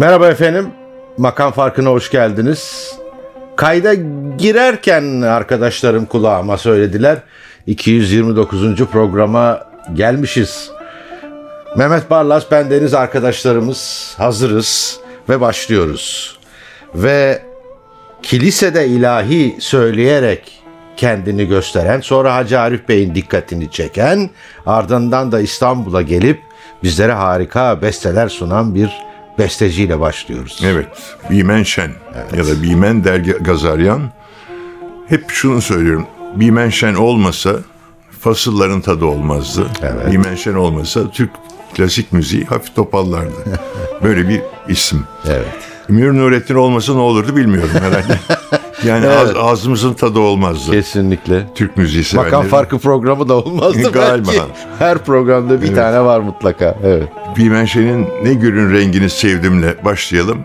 Merhaba efendim. Makam farkına hoş geldiniz. Kayda girerken arkadaşlarım kulağıma söylediler. 229. programa gelmişiz. Mehmet Barlas, ben Deniz arkadaşlarımız hazırız ve başlıyoruz. Ve kilisede ilahi söyleyerek kendini gösteren, sonra Hacı Arif Bey'in dikkatini çeken, ardından da İstanbul'a gelip bizlere harika besteler sunan bir besteciyle başlıyoruz. Evet, Bimen Şen ya da Bimen Dergi Gazaryan. Hep şunu söylüyorum, Bimen Şen olmasa fasılların tadı olmazdı. Evet. Bimen Şen olmasa Türk klasik müziği hafif topallardı. Böyle bir isim. Evet. Münir Nurettin olmasa ne olurdu bilmiyorum herhalde. Yani ağz- ağzımızın tadı olmazdı. Kesinlikle. Türk müziği severleri. Makam farkı programı da olmazdı Galiba. belki. Her programda bir tane var mutlaka. Evet. Bimen Şen'in Ne Gülün Rengini Sevdim'le başlayalım.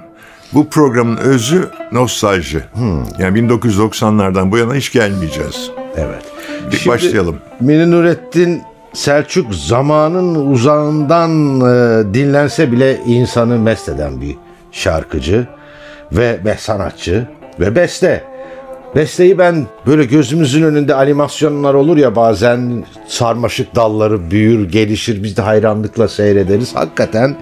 Bu programın özü nostalji. Hmm. Yani 1990'lardan bu yana hiç gelmeyeceğiz. Evet. Bir başlayalım. Münir Nurettin Selçuk zamanın uzağından e, dinlense bile insanı mest eden bir şarkıcı ve be sanatçı ve beste. Besteyi ben böyle gözümüzün önünde animasyonlar olur ya bazen sarmaşık dalları büyür, gelişir biz de hayranlıkla seyrederiz. Hakikaten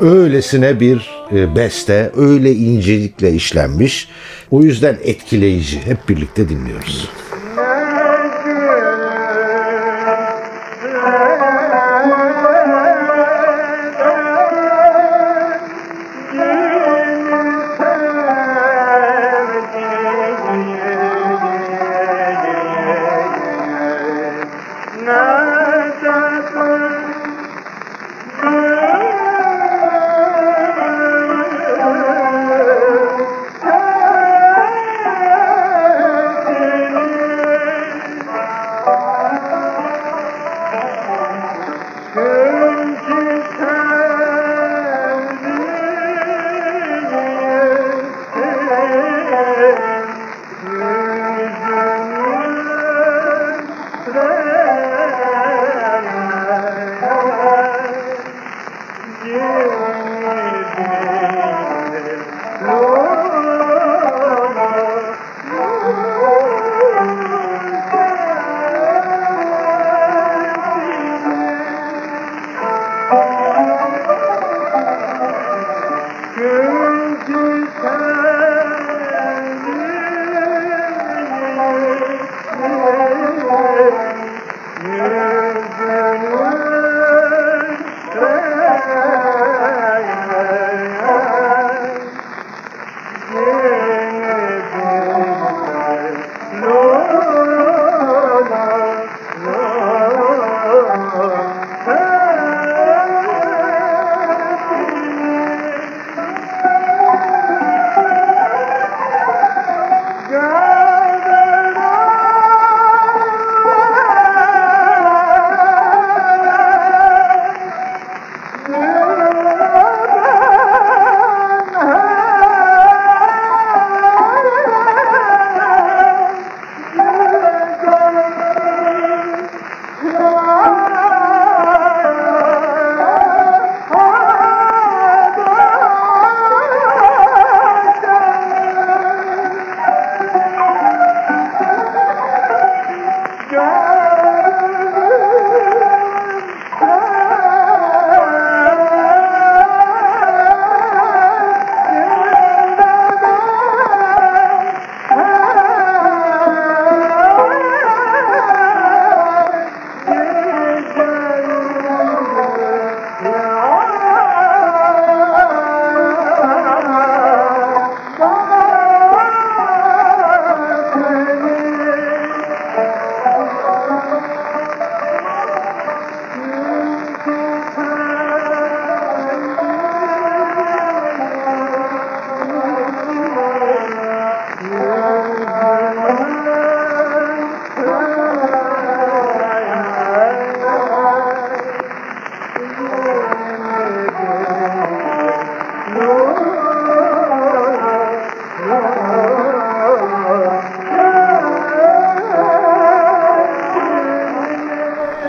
öylesine bir e, beste, öyle incelikle işlenmiş. O yüzden etkileyici. Hep birlikte dinliyoruz.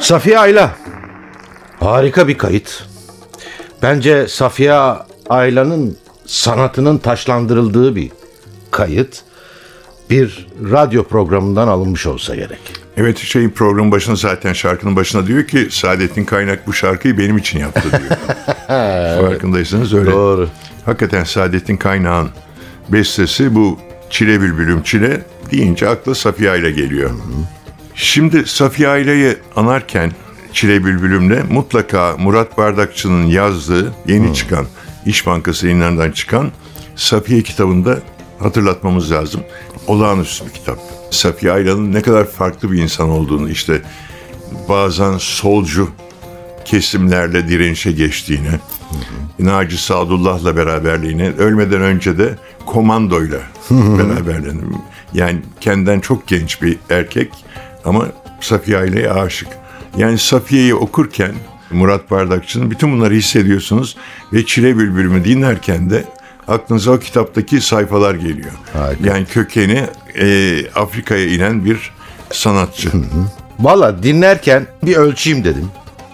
Safiye Ayla. Harika bir kayıt. Bence Safiye Ayla'nın sanatının taşlandırıldığı bir kayıt. Bir radyo programından alınmış olsa gerek. Evet şeyin programın başında zaten şarkının başında diyor ki Saadettin Kaynak bu şarkıyı benim için yaptı diyor. Farkındaysanız öyle. Doğru. Hakikaten Saadettin Kaynak'ın bestesi bu Çile Bülbülüm Çile deyince akla Safiye ile geliyor. Şimdi Safiye Aile'yi anarken Çile Bülbülüm'le mutlaka Murat Bardakçı'nın yazdığı yeni çıkan İş Bankası yayınlarından çıkan Safiye kitabında hatırlatmamız lazım. Olağanüstü bir kitap. Safiye Ayla'nın ne kadar farklı bir insan olduğunu işte bazen solcu kesimlerle direnişe geçtiğini, Naci Sadullah'la beraberliğini, ölmeden önce de komandoyla beraberliğini. Yani kendinden çok genç bir erkek ama Safiye Aile'ye aşık. Yani Safiye'yi okurken Murat Bardakçı'nın bütün bunları hissediyorsunuz ve Çile Bülbülümü dinlerken de aklınıza o kitaptaki sayfalar geliyor. Harika. Yani kökeni e, Afrika'ya inen bir sanatçı. Valla dinlerken bir ölçeyim dedim.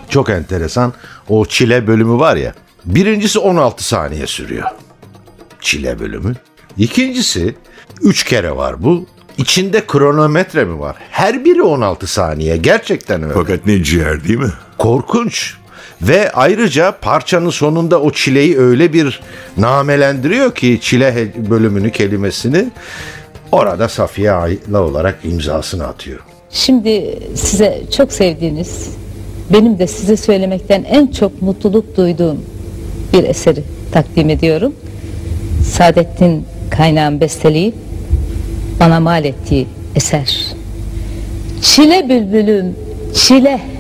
Çok enteresan. O çile bölümü var ya. Birincisi 16 saniye sürüyor. Çile bölümü. İkincisi 3 kere var bu. İçinde kronometre mi var? Her biri 16 saniye. Gerçekten öyle. Fakat ne ciğer değil mi? Korkunç. Ve ayrıca parçanın sonunda o çileyi öyle bir namelendiriyor ki çile bölümünü kelimesini orada Safiye Ayla olarak imzasını atıyor. Şimdi size çok sevdiğiniz, benim de size söylemekten en çok mutluluk duyduğum bir eseri takdim ediyorum. Saadettin Kaynağ'ın besteleyip bana mal ettiği eser. Çile bülbülüm, çile.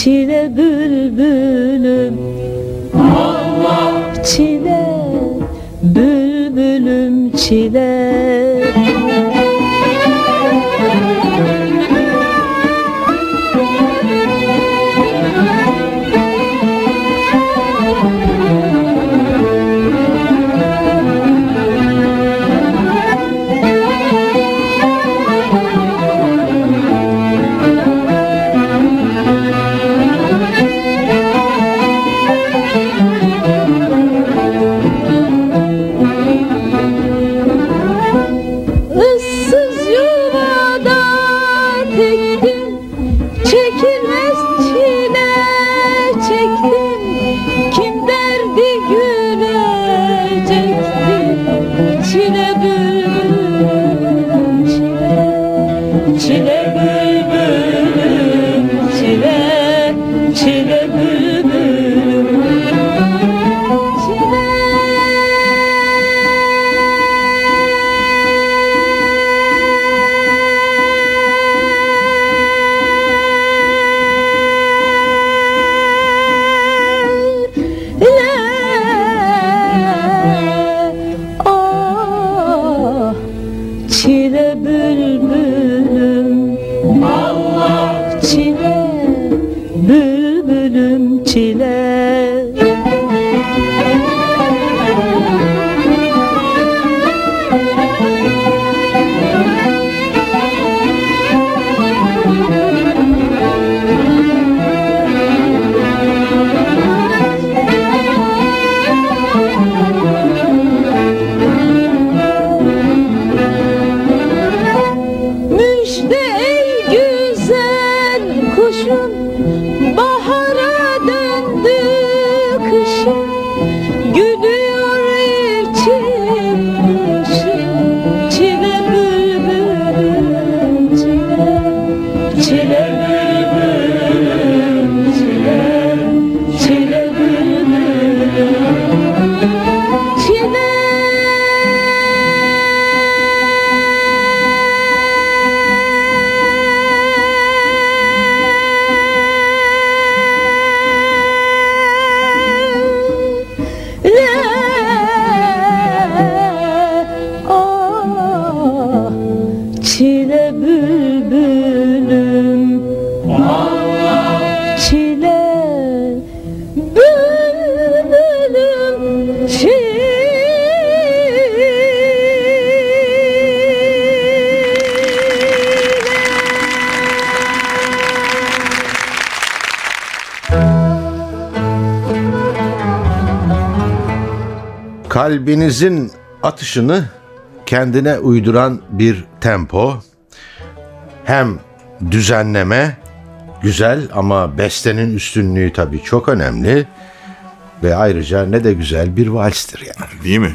Çile bülbülüm. Çile bülbülüm çile Çile Kalbinizin atışını kendine uyduran bir tempo, hem düzenleme güzel ama bestenin üstünlüğü tabii çok önemli ve ayrıca ne de güzel bir valstir yani. Değil mi?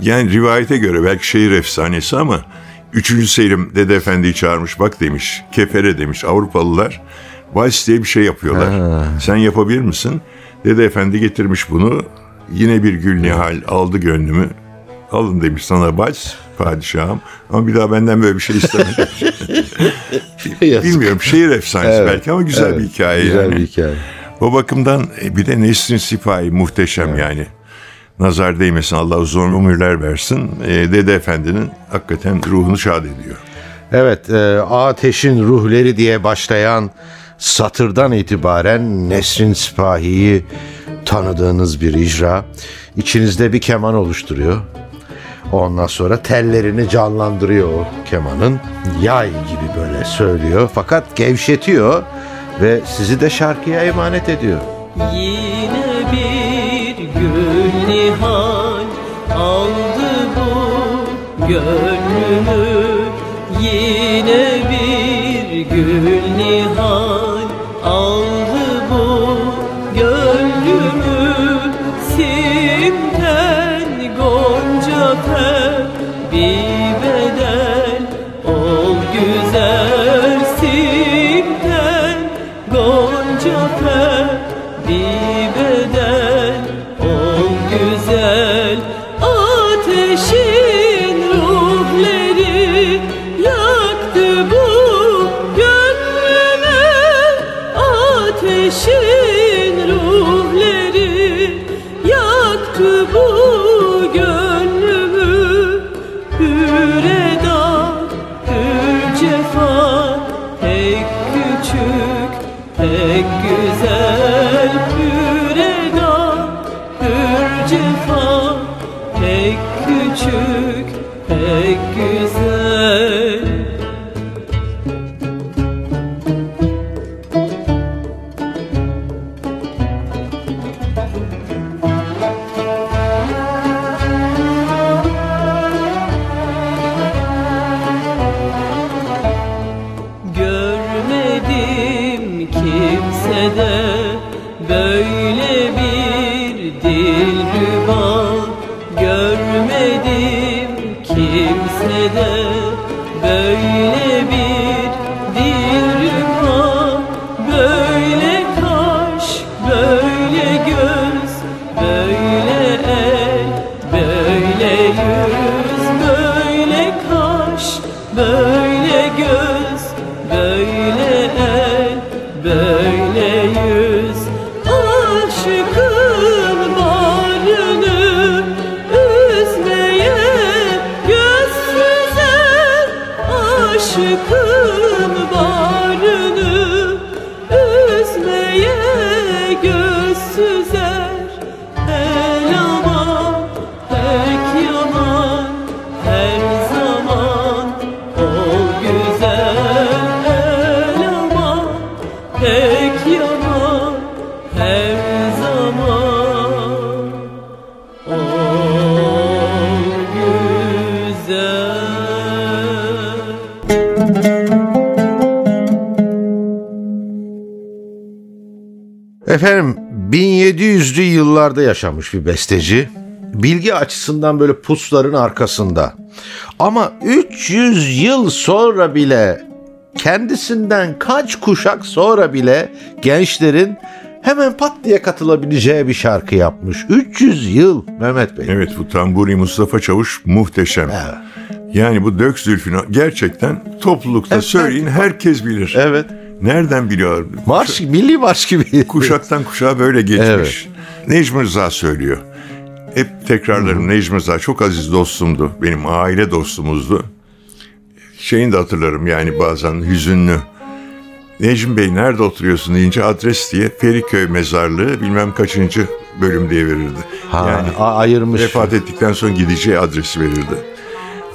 Yani rivayete göre belki şehir efsanesi ama 3. Selim Dede Efendi'yi çağırmış bak demiş. Kefere demiş Avrupalılar vals diye bir şey yapıyorlar. Sen yapabilir misin? Dede Efendi getirmiş bunu. Yine bir gül nihal aldı gönlümü. Alın demiş sana vals padişahım. Ama bir daha benden böyle bir şey istemedi. Bilmiyorum şehir efsanesi belki ama güzel Evet, bir hikaye Güzel yani. bir hikaye. O bakımdan e, bir de Nesrin Sipahi muhteşem yani. Nazar değmesin Allah uzun ömürler versin. E, Dede Efendi'nin hakikaten ruhunu şad ediyor. Evet, e, Ateşin Ruhleri diye başlayan satırdan itibaren Nesrin Sipahi'yi tanıdığınız bir icra. İçinizde bir keman oluşturuyor. Ondan sonra tellerini canlandırıyor o kemanın. Yay gibi böyle söylüyor fakat gevşetiyor ve sizi de şarkıya emanet ediyor. Yine bir gül nihal aldı bu gönlümü Yine bir gül tel bir kimsede Efendim 1700'lü yıllarda yaşamış bir besteci. Bilgi açısından böyle pusların arkasında. Ama 300 yıl sonra bile kendisinden kaç kuşak sonra bile gençlerin hemen pat diye katılabileceği bir şarkı yapmış. 300 yıl Mehmet Bey. Evet bu tamburi Mustafa Çavuş muhteşem. Yani bu Dök Zülfünü gerçekten toplulukta söyleyin herkes bilir. Evet. Nereden biliyor? Marş, milli marş gibi. Kuşaktan kuşağa böyle geçmiş. Evet. Necmi Rıza söylüyor. Hep tekrarlarım Necmi Rıza çok aziz dostumdu. Benim aile dostumuzdu. şeyini de hatırlarım yani bazen hüzünlü. Necmi Bey nerede oturuyorsun deyince adres diye Feriköy mezarlığı bilmem kaçıncı bölüm diye verirdi. Ha, yani ayırmış. vefat ettikten sonra gideceği adresi verirdi.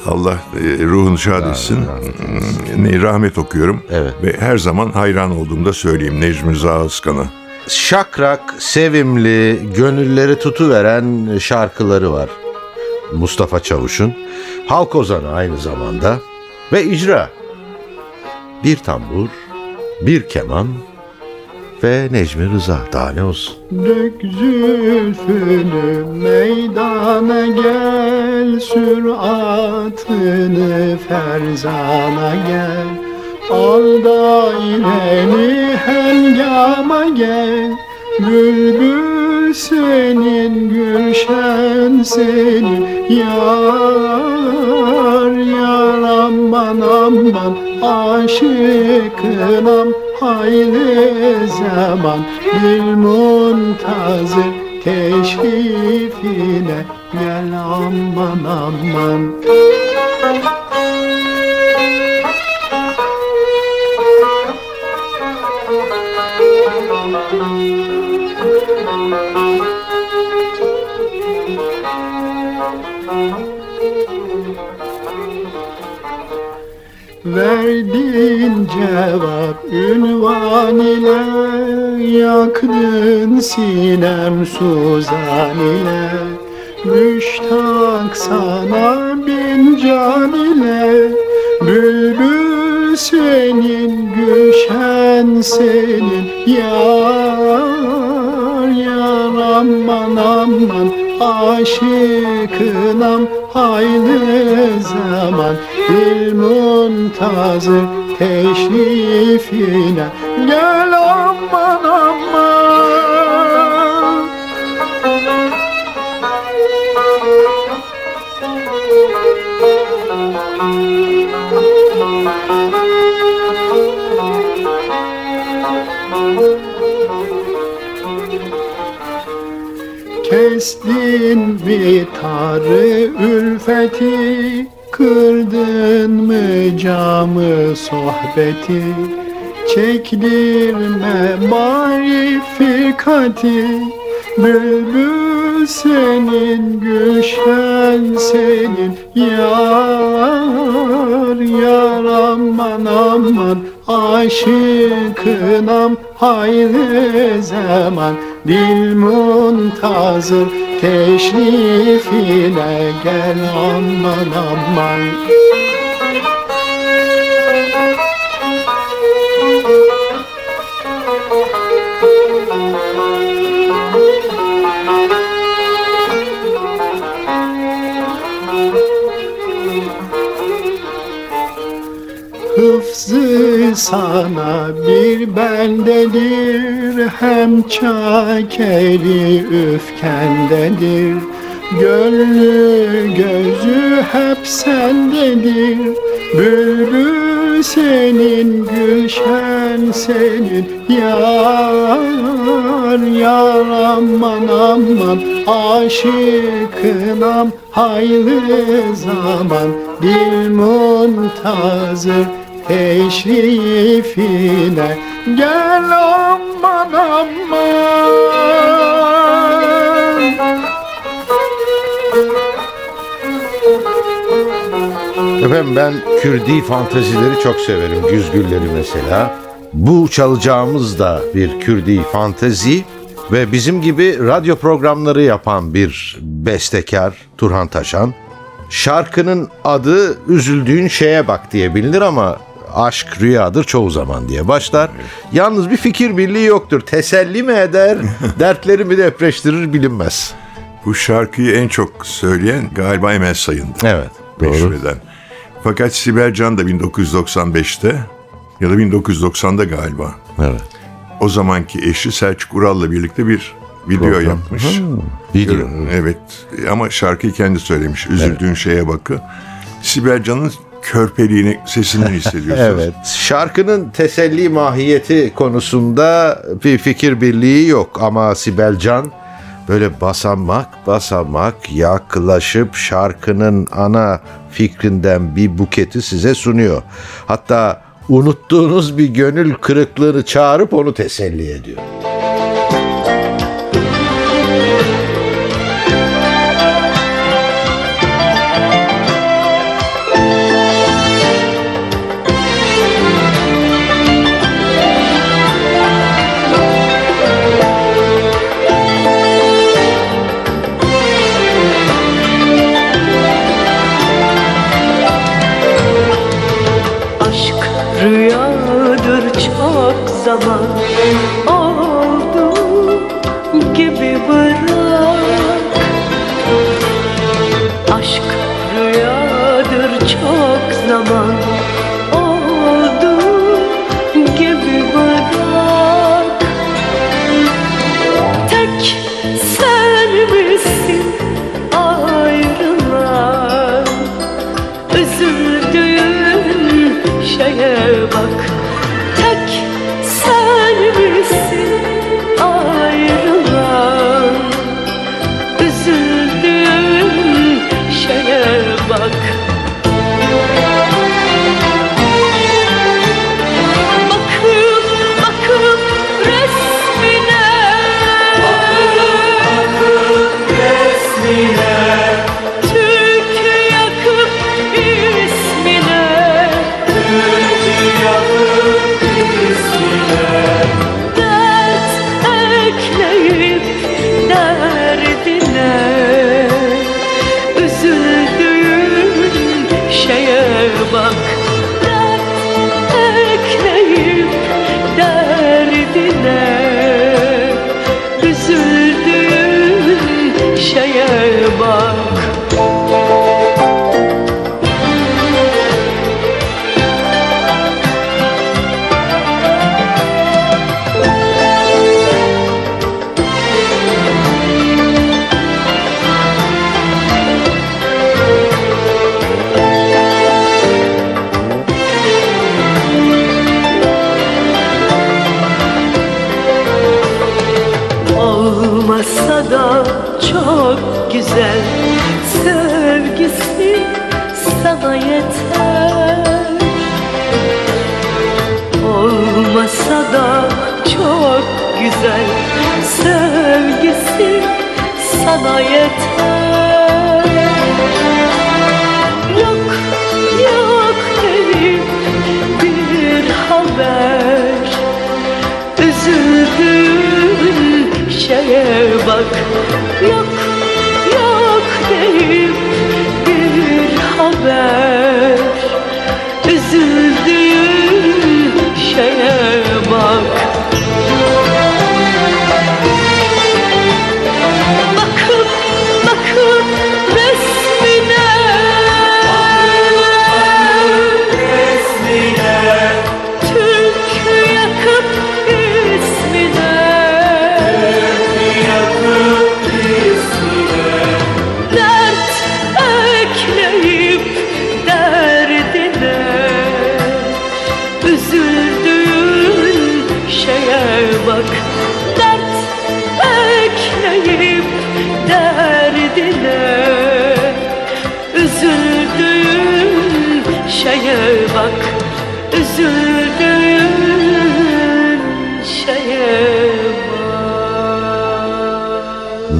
Allah e, ruhunu şad etsin. Ne rahmet okuyorum. Evet. Ve her zaman hayran olduğumda söyleyeyim Necmi Rıza Özkan'a. şakrak, sevimli, gönülleri tutuveren şarkıları var. Mustafa Çavuş'un. Halk ozanı aynı zamanda. Ve icra. Bir tambur, bir keman ve Necmi Rıza. Daha ne olsun? Dök zülfünü meydana gel Sür atını ferzana gel. Al daireni hengama gel. Bülbül senin, gülşen senin. Yar, yar aman aman Aşıkınam hayli zaman Bil muntazır teşrifine Gel aman aman. Verdin cevap ünvan ile Yaktın sinem suzan ile Müştak sana bin can ile Bülbül senin, gülşen senin. Yar, yar aman aman Aşıkınam hayli zaman. Bil muntazır teşrifine Gel aman aman Kestin bir tarı ülfeti Kırdın mı camı sohbeti? Çekdirme marifikati Bülbül senin, gülşen senin. Yar, yar aman aman Aşıkınam hayli zaman Dil muntazır teşrifine Gel aman aman Hıfzı sana bir bendedir Hem çakeri öfkendedir. Gönlü gözü hep sendedir. Bülbül senin, gülşen senin. Yar, yar aman aman Aşıkınam hayli zaman. Dil muntazır teşrifine Gel aman aman Efendim ben Kürdi fantezileri çok severim. Güzgülleri mesela. Bu çalacağımız da bir Kürdi fantezi ve bizim gibi radyo programları yapan bir bestekar Turhan Taşan. Şarkının adı Üzüldüğün Şeye Bak diye bilinir ama aşk rüyadır çoğu zaman diye başlar. Yalnız bir fikir birliği yoktur. Teselli mi eder, dertleri mi depreştirir bilinmez. Bu şarkıyı en çok söyleyen galiba Emel Sayın'dı. Evet, doğru. eden. Fakat Sibel Can da 1995'te ya da 1990'da galiba. Evet. O zamanki eşi Selçuk Ural'la birlikte bir video yapmış. Video. Gör- Evet ama şarkıyı kendi söylemiş. Üzüldüğün şeye bakı. Sibel Can'ın körpeliğini sesinden hissediyorsunuz. Evet. Şarkının teselli mahiyeti konusunda bir fikir birliği yok ama Sibel Can böyle basamak basamak yaklaşıp şarkının ana fikrinden bir buketi size sunuyor. Hatta unuttuğunuz bir gönül kırıklığını çağırıp onu teselli ediyor. Olmasa da çok güzel Sevgisi sana yeter. Yok yok deyip bir haber. Üzüldüğün şeye bak. Yok yok deyip bir haber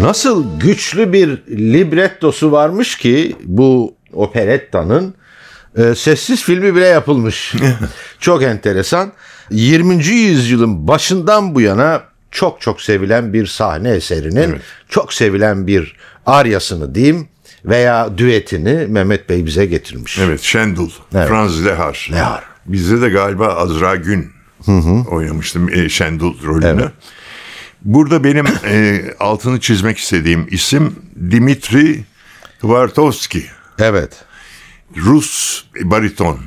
Nasıl güçlü bir librettosu varmış ki bu operettanın e, sessiz filmi bile yapılmış. çok enteresan. 20. yüzyılın başından bu yana çok çok sevilen bir sahne eserinin çok sevilen bir aryasını diyeyim veya düetini Mehmet Bey bize getirmiş. Evet Şendul, Evet. Franz Lehar. Lehar. Bizde de galiba Azra Gün oynamıştım e, Şendul rolünü. Evet. Burada benim e, altını çizmek istediğim isim Dimitri Tvartovski. Evet. Rus bariton.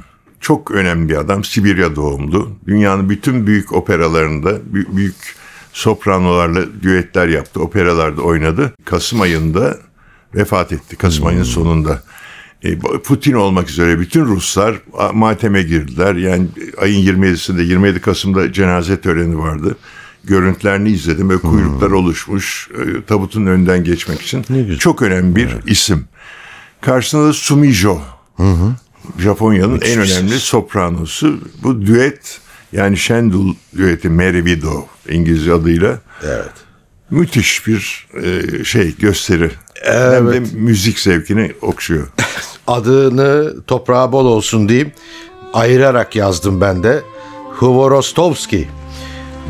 Çok önemli bir adam. Sibirya doğumlu. Dünyanın bütün büyük operalarında bü- büyük sopranolarla düetler yaptı. Operalarda oynadı. Kasım ayında vefat etti. Kasım ayının sonunda. E, Putin olmak üzere bütün Ruslar mateme girdiler. Yani ayın 27'sinde 27 Kasım'da cenaze töreni vardı. Görüntülerini izledim ve kuyruklar oluşmuş e, tabutun önünden geçmek için. Çok önemli bir isim. Karşısında da Sumijo. Japonya'nın en önemli sopranosu. Bu düet yani Shendul düeti Mary Widow İngilizce adıyla Evet. müthiş bir e, şey gösteri. Hem de müzik zevkini okşuyor. Adını toprağa bol olsun diyeyim. Ayırarak yazdım ben de. Hvorostovski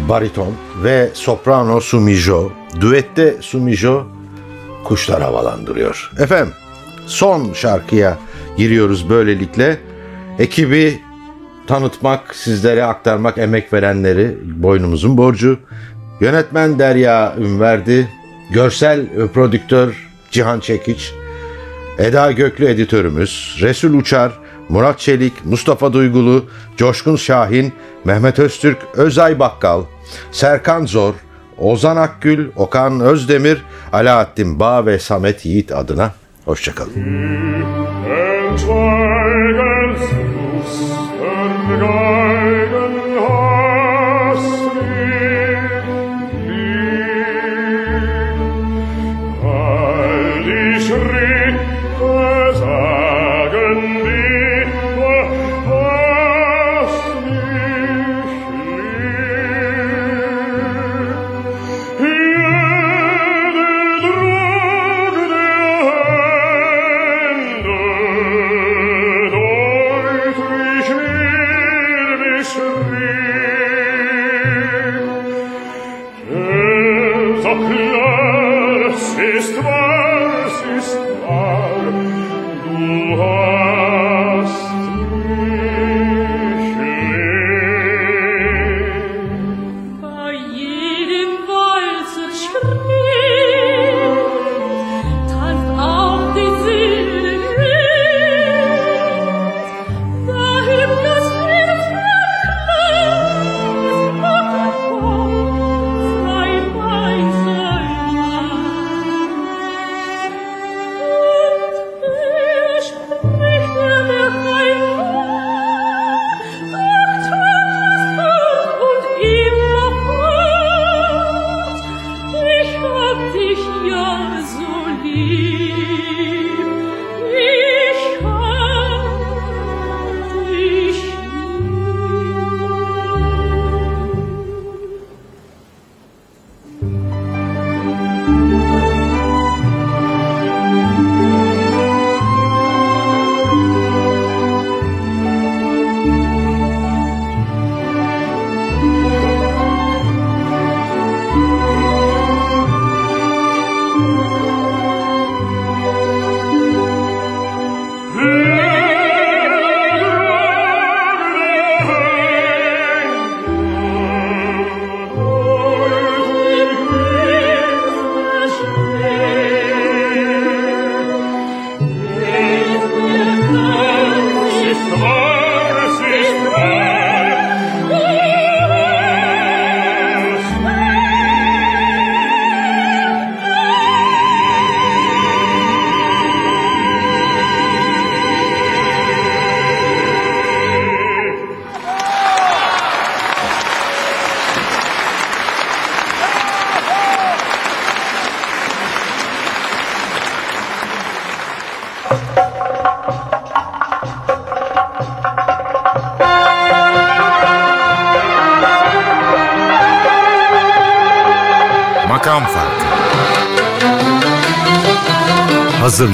bariton ve soprano Sumijo. Düette Sumijo kuşlar havalandırıyor. Efendim son şarkıya giriyoruz böylelikle. Ekibi tanıtmak, sizlere aktarmak, emek verenleri boynumuzun borcu. Yönetmen Derya Ünverdi, görsel prodüktör Cihan Çekiç, Eda Göklü editörümüz, Resul Uçar, Murat Çelik, Mustafa Duygulu, Coşkun Şahin, Mehmet Öztürk, Özay Bakkal, Serkan Zor, Ozan Akgül, Okan Özdemir, Alaaddin Bağ ve Samet Yiğit adına hoşçakalın.